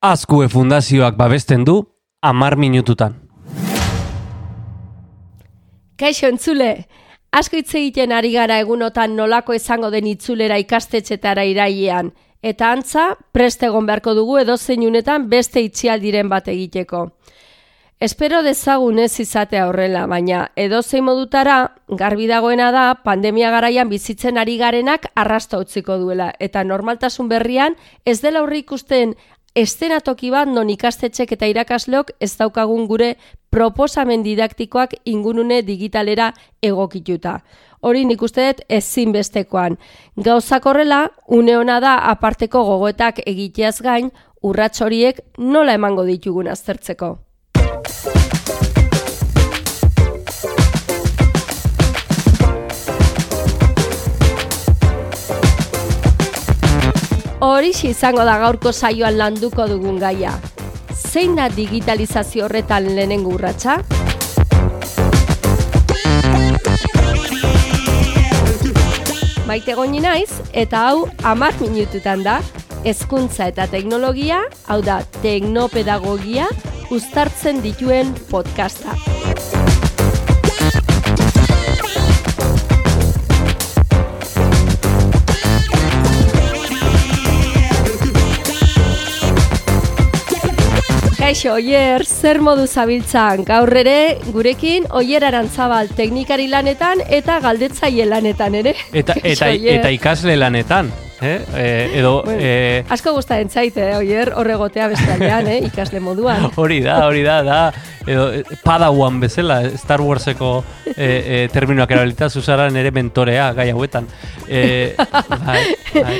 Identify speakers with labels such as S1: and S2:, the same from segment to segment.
S1: Azkue Fundazioak babesten du amar minututan.
S2: Kaixo entzule, asko hitz egiten ari gara egunotan nolako izango den itzulera ikastetxetara irailean, eta antza prest egon beharko dugu edo zeinunetan beste itxialdiren bat egiteko. Espero dezagun ez izatea horrela, baina edo zein modutara garbi dagoena da pandemia garaian bizitzen ari garenak arrasta utziko duela eta normaltasun berrian ez dela aurre ikusten estenatoki bat non ikastetxek eta irakasleok ez daukagun gure proposamen didaktikoak ingunune digitalera egokituta. Hori nik uste dut ezin bestekoan. Gauzak horrela, une hona da aparteko gogoetak egiteaz gain, urrats horiek nola emango ditugun aztertzeko. Horixi izango da gaurko saioan landuko dugun gaia. Zein da digitalizazio horretan lehenengo urratsa? Maite goni naiz, eta hau amar minututan da, hezkuntza eta teknologia, hau da teknopedagogia, uztartzen dituen podcasta. Kaixo, oier, zer modu zabiltzan? Gaur ere, gurekin, oier arantzabal teknikari lanetan eta galdetzaile lanetan, ere?
S1: Eta, eta, eta ikasle lanetan. Eh? Eh, edo,
S2: Bueno,
S1: eh,
S2: Asko gustaren zaite, eh, oier, horregotea bestean, eh? ikasle moduan.
S1: hori da, hori da, da, edo, eh, padawan bezala, Star Warseko eh, eh, terminoak erabilita, zuzara nere mentorea, gai hauetan. Eh, bai, bai.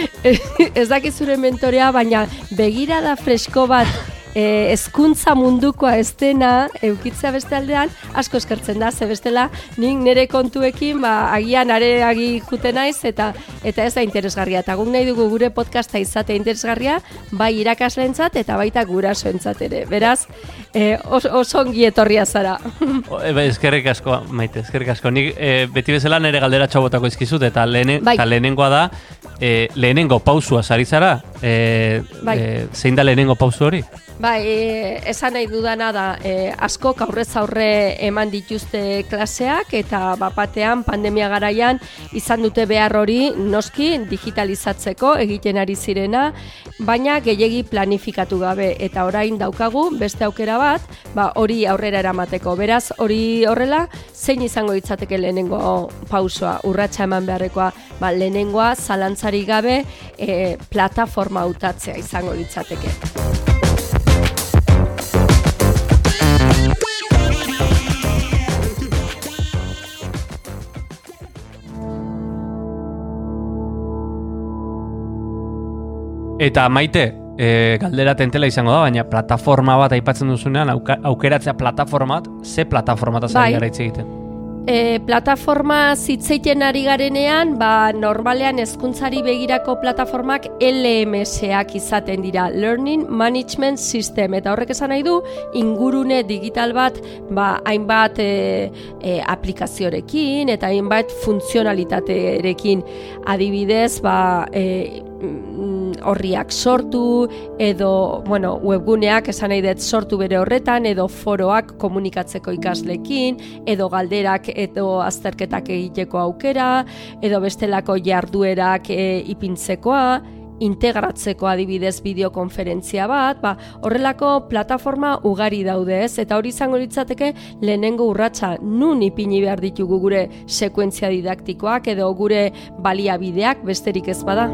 S2: ez dakizure mentorea, baina begirada fresko bat eh, hezkuntza mundukoa ez dena eukitzea beste aldean, asko eskertzen da, ze bestela nik nire kontuekin ba, agian areagi jute naiz eta eta ez da interesgarria. Eta guk nahi dugu gure podcasta izate interesgarria, bai irakaslentzat eta baita gurasoentzat ere. Beraz, eh, oso, oso ongi etorria zara.
S1: E, bai, eskerrik asko, maite, eskerrik asko. Nik e, beti bezala nire galdera txabotako izkizut, eta, lehene,
S2: Bai.
S1: eta lehenengoa da, e, lehenengo pausua sari zara, e,
S2: Bai.
S1: e, zein da lehenengo pausu hori?
S2: Bai, e, esan nahi dudana da, e, askok aurrez aurre eman dituzte klaseak eta bapatean pandemia garaian izan dute behar hori noski digitalizatzeko egiten ari zirena, baina gehiegi planifikatu gabe eta orain daukagu beste aukera bat, ba, hori aurrera eramateko. Beraz, hori horrela, zein izango litzateke lehenengo pausoa, urratsa eman beharrekoa, ba, lehenengoa zalantzari gabe e, plataforma hautatzea izango litzateke.
S1: Eta maite, e, galdera tentela izango da, baina plataforma bat aipatzen duzunean, aukeratzea plataforma bat, ze plataforma eta
S2: Bai.
S1: zari gara hitz egiten?
S2: E, plataforma zitzeiten ari garenean, ba, normalean hezkuntzari begirako plataformak LMS-ak izaten dira, Learning Management System, eta horrek esan nahi du, ingurune digital bat, ba, hainbat e, e, aplikaziorekin, eta hainbat funtzionalitaterekin. Adibidez, ba, e, horriak sortu, edo, bueno, webguneak esan nahi dut sortu bere horretan, edo foroak komunikatzeko ikaslekin, edo galderak edo azterketak egiteko aukera, edo bestelako jarduerak e, ipintzekoa, integratzeko adibidez bideokonferentzia bat, ba, horrelako plataforma ugari daude ez, eta hori izango litzateke lehenengo urratsa nun ipini behar ditugu gure sekuentzia didaktikoak edo gure baliabideak besterik ez bada.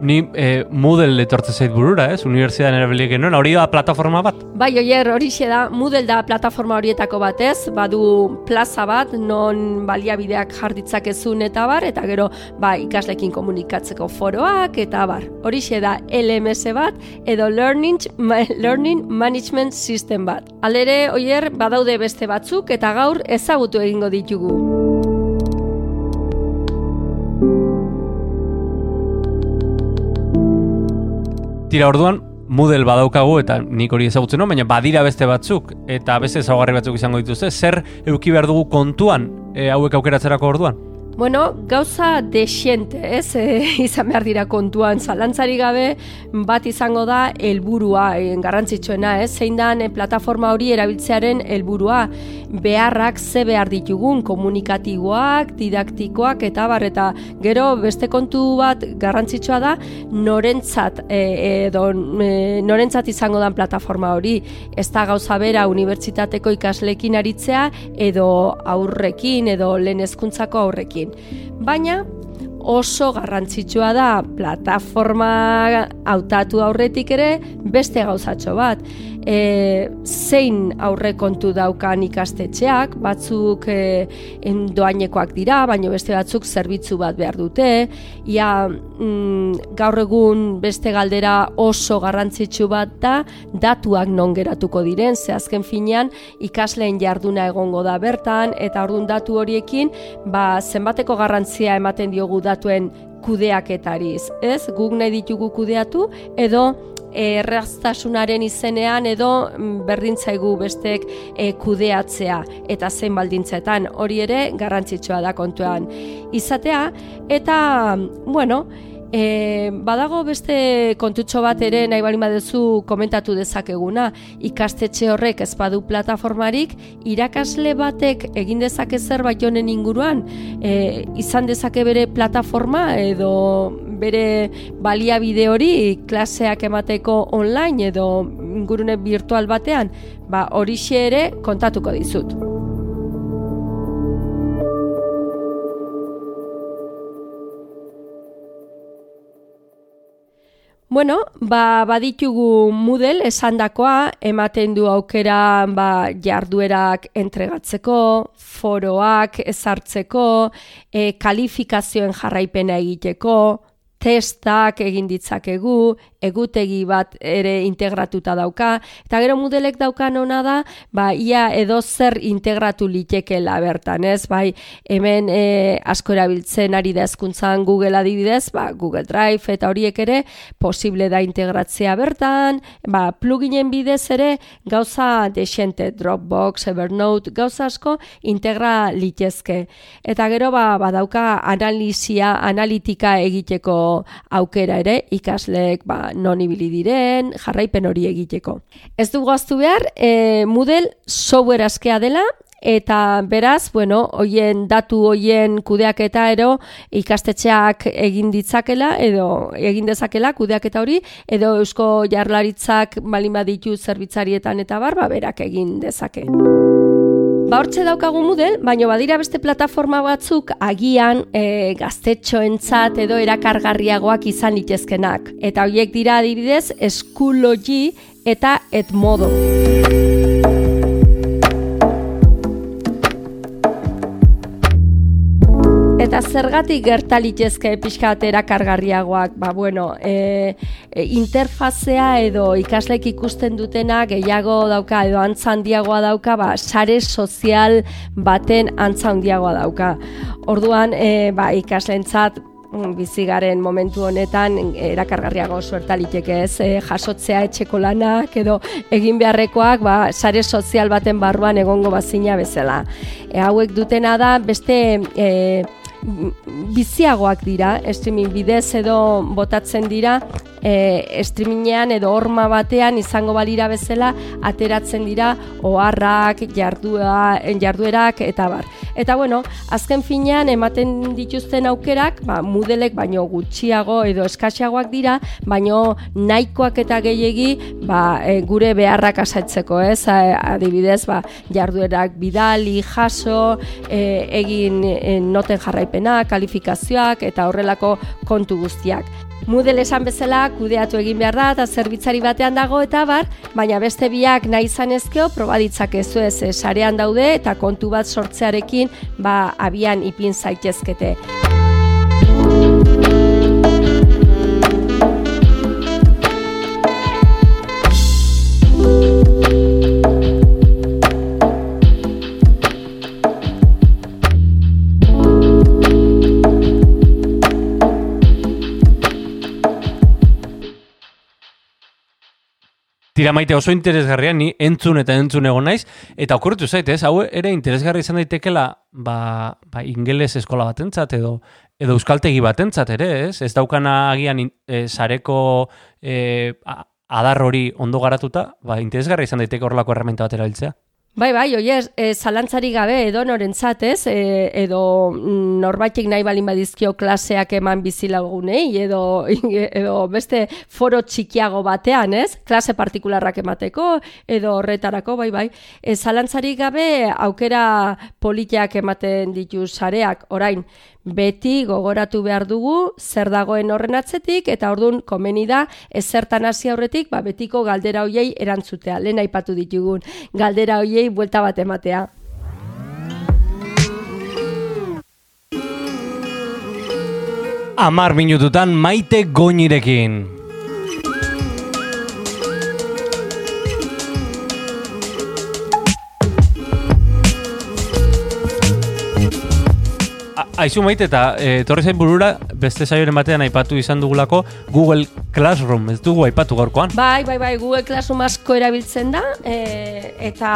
S1: Ni e, Moodle etortze zait burura, ez? Unibertsitatean erabilik genuen, hori da plataforma bat?
S2: Bai, oier, horixe da, Moodle da plataforma horietako batez, badu plaza bat, non baliabideak jarditzakezun eta bar, eta gero ba, ikaslekin komunikatzeko foroak, eta bar. Horixe da LMS bat, edo Learning, Ma- Learning Management System bat. Alere, oier, badaude beste batzuk, eta gaur ezagutu egingo ditugu.
S1: Tira orduan, Moodle badaukagu eta nik hori ezagutzen baina badira beste batzuk eta beste ezaugarri batzuk izango dituzte. Zer euki behar dugu kontuan e, hauek aukeratzerako orduan?
S2: Bueno, gauza desiente, ez? E, izan behar dira kontuan, zalantzari gabe bat izango da helburua e, garrantzitsuena, ez? Zein dan e, plataforma hori erabiltzearen helburua beharrak ze behar ditugun, komunikatiboak, didaktikoak eta bar, eta gero beste kontu bat garrantzitsua da norentzat e, edo e, norentzat izango dan plataforma hori. Ez da gauza bera unibertsitateko ikaslekin aritzea edo aurrekin edo lehen hezkuntzako aurrekin. Baina oso garrantzitsua da plataforma hautatu aurretik ere beste gauzatxo bat. E, zein aurrekontu daukan ikastetxeak, batzuk e, doainekoak dira, baina beste batzuk zerbitzu bat behar dute, ia mm, gaur egun beste galdera oso garrantzitsu bat da, datuak non geratuko diren, ze azken finean ikasleen jarduna egongo da bertan, eta orduan datu horiekin, ba, zenbateko garrantzia ematen diogu datuen kudeaketariz, ez? Guk nahi ditugu kudeatu, edo erraztasunaren izenean edo mm, berdintzaigu bestek e, kudeatzea eta zein baldintzetan hori ere garrantzitsua da kontuan izatea eta bueno E, badago beste kontutxo bat ere nahi bali badezu komentatu dezakeguna. Ikastetxe horrek ez badu plataformarik irakasle batek egin dezake zerbait honen inguruan? E, izan dezake bere plataforma edo bere baliabide hori klaseak emateko online edo ingurune virtual batean, ba horixe ere kontatuko dizut. Bueno, ba, baditugu Moodle esandakoa ematen du aukera ba, jarduerak entregatzeko, foroak ezartzeko, e, kalifikazioen jarraipena egiteko, testak egin ditzakegu, egutegi bat ere integratuta dauka, eta gero modelek daukan ona da, ba, ia edo zer integratu litekela bertan, ez? Bai, hemen e, asko erabiltzen ari da ezkuntzan Google adibidez, ba, Google Drive eta horiek ere posible da integratzea bertan, ba, pluginen bidez ere gauza desente, Dropbox, Evernote, gauza asko integra litezke. Eta gero ba, badauka analizia, analitika egiteko aukera ere ikasleek ba, non ibili diren, jarraipen hori egiteko. Ez dugu aztu behar, e, Moodle software askea dela, eta beraz, bueno, hoien datu hoien kudeaketa ero ikastetxeak egin ditzakela edo egin dezakela kudeaketa hori edo eusko jarlaritzak balin baditu zerbitzarietan eta barba berak egin dezake. Ba hortxe daukagu model, baina badira beste plataforma batzuk agian e, gaztetxoentzat edo erakargarriagoak izan litezkenak. Eta horiek dira adibidez, Schoology eta Edmodo. Eta zergatik gertalitezke pixkatera kargarriagoak, ba bueno, e, e, interfazea edo ikaslek ikusten dutena gehiago dauka edo antza handiagoa dauka, ba, sare sozial baten antza handiagoa dauka. Orduan, e, ba, ikaslentzat mm, bizigaren momentu honetan erakargarriago suertaliteke ez, e, jasotzea etxeko lanak edo egin beharrekoak ba, sare sozial baten barruan egongo bazina bezala. E, hauek dutena da beste e, biziagoak dira, streaming bidez edo botatzen dira, e, streamingean edo horma batean izango balira bezala ateratzen dira oharrak, jardua, jarduerak eta bar. Eta bueno, azken finean ematen dituzten aukerak, ba, mudelek baino gutxiago edo eskaxiagoak dira, baino nahikoak eta gehiegi ba, e, gure beharrak asatzeko, ez? Adibidez, ba, jarduerak bidali, jaso, e, egin e, noten jarrai jarraipena, kalifikazioak eta horrelako kontu guztiak. Moodle esan bezala kudeatu egin behar da eta zerbitzari batean dago eta bar, baina beste biak nahi izan ezkeo probaditzak ez ez sarean daude eta kontu bat sortzearekin ba, abian ipin zaitezkete.
S1: Tira maite oso interesgarria, ni entzun eta entzun egon naiz, eta okurritu zait, ez? Hau ere interesgarri izan daitekela, ba, ba ingeles eskola batentzat edo edo euskaltegi batentzat ere, ez? Ez daukana agian e, sareko e, adar hori ondo garatuta, ba, interesgarri izan daiteke horrelako errementa bat erabiltzea.
S2: Bai, bai, oie, e, zalantzari gabe edo noren zatez, e, edo norbaitik nahi balin badizkio klaseak eman bizilagunei, edo, edo beste foro txikiago batean, ez? Klase partikularrak emateko, edo horretarako, bai, bai. E, zalantzari gabe aukera politiak ematen ditu sareak, orain, beti gogoratu behar dugu zer dagoen horren atzetik eta ordun komeni da ezertan hasi aurretik ba betiko galdera hoiei erantzutea lehen aipatu ditugun galdera hoiei buelta bat ematea
S1: Amar minututan maite goinirekin. Aizu maite eta e, torri zain burura beste saioren batean aipatu izan dugulako Google Classroom, ez dugu aipatu gaurkoan?
S2: Bai, bai, bai, Google Classroom asko erabiltzen da e, eta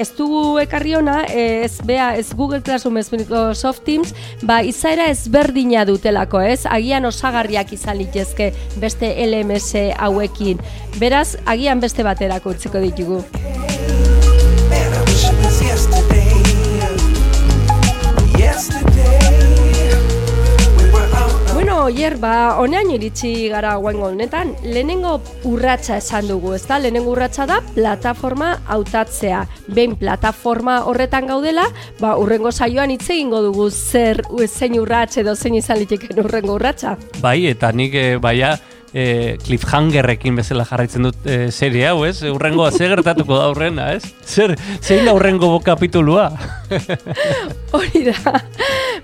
S2: ez dugu ekarri ona, ez bea, ez Google Classroom ez Microsoft Teams, ba, izaera ez berdina dutelako, ez? Agian osagarriak izan litezke beste LMS hauekin. Beraz, agian beste baterako utziko ditugu. Oier, ba, honean iritsi gara guengo honetan, lehenengo urratsa esan dugu, ez da? Lehenengo urratsa da, plataforma hautatzea. Behin plataforma horretan gaudela, ba, urrengo saioan hitz egingo dugu zer zein urrats edo zein izan liteken urrengo urratsa.
S1: Bai, eta nik, e, baia, e, cliffhangerrekin bezala jarraitzen dut e, serie hau, ez? Urrengoa ze gertatuko da urrena, ez? Zer, zein da urrengo kapitulua?
S2: Hori da.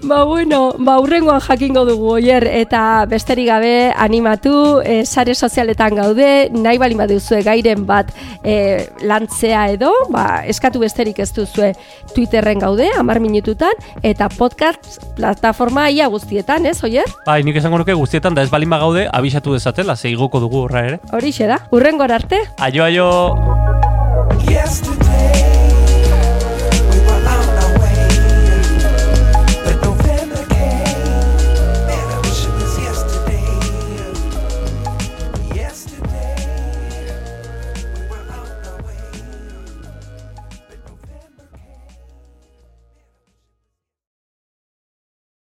S2: Ba, bueno, ba, urrengoan jakingo dugu oier, eta besterik gabe animatu, e, sare sozialetan gaude, nahi bali baduzue gairen bat e, lantzea edo, ba, eskatu besterik ez duzue Twitterren gaude, amar minututan, eta podcast plataforma ia guztietan, ez, oier?
S1: Ba, nik esango nuke guztietan, da ez balima gaude, abisatu bestela, zeigoko dugu horra ere.
S2: Horixe da, urrengor arte.
S1: Aio, aio! Yesterday.